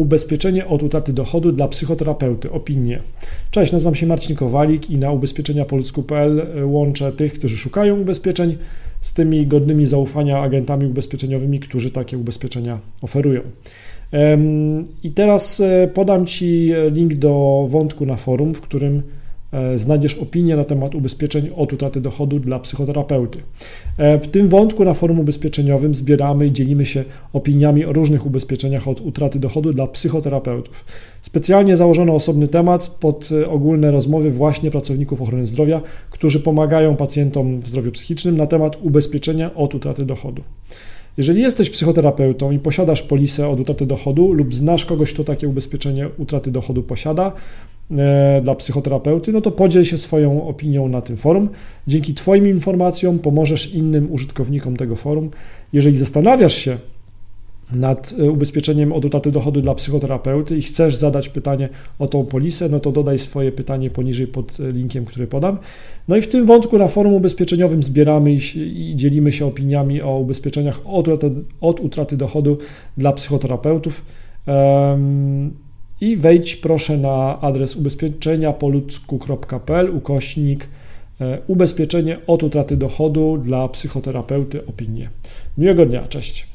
Ubezpieczenie od utraty dochodu dla psychoterapeuty. Opinie. Cześć, nazywam się Marcin Kowalik i na ubezpieczeniapoludzku.pl łączę tych, którzy szukają ubezpieczeń z tymi godnymi zaufania agentami ubezpieczeniowymi, którzy takie ubezpieczenia oferują. I teraz e, podam Ci link do wątku na forum, w którym E, znajdziesz opinię na temat ubezpieczeń od utraty dochodu dla psychoterapeuty. E, w tym wątku na forum ubezpieczeniowym zbieramy i dzielimy się opiniami o różnych ubezpieczeniach od utraty dochodu dla psychoterapeutów. Specjalnie założono osobny temat pod e, ogólne rozmowy właśnie pracowników ochrony zdrowia, którzy pomagają pacjentom w zdrowiu psychicznym na temat ubezpieczenia od utraty dochodu. Jeżeli jesteś psychoterapeutą i posiadasz polisę od utraty dochodu lub znasz kogoś, kto takie ubezpieczenie utraty dochodu posiada e, dla psychoterapeuty, no to podziel się swoją opinią na tym forum. Dzięki Twoim informacjom pomożesz innym użytkownikom tego forum. Jeżeli zastanawiasz się, nad e, ubezpieczeniem od utraty dochodu dla psychoterapeuty i chcesz zadać pytanie o tą polisę, no to dodaj swoje pytanie poniżej pod e, linkiem, który podam. No i w tym wątku na forum ubezpieczeniowym zbieramy i dzielimy się opiniami o ubezpieczeniach od utraty, od utraty dochodu dla psychoterapeutów. Um, I wejdź proszę na adres ubezpieczeniapoludzku.pl ukośnik e, ubezpieczenie od utraty dochodu dla psychoterapeuty opinie. Miłego dnia, cześć.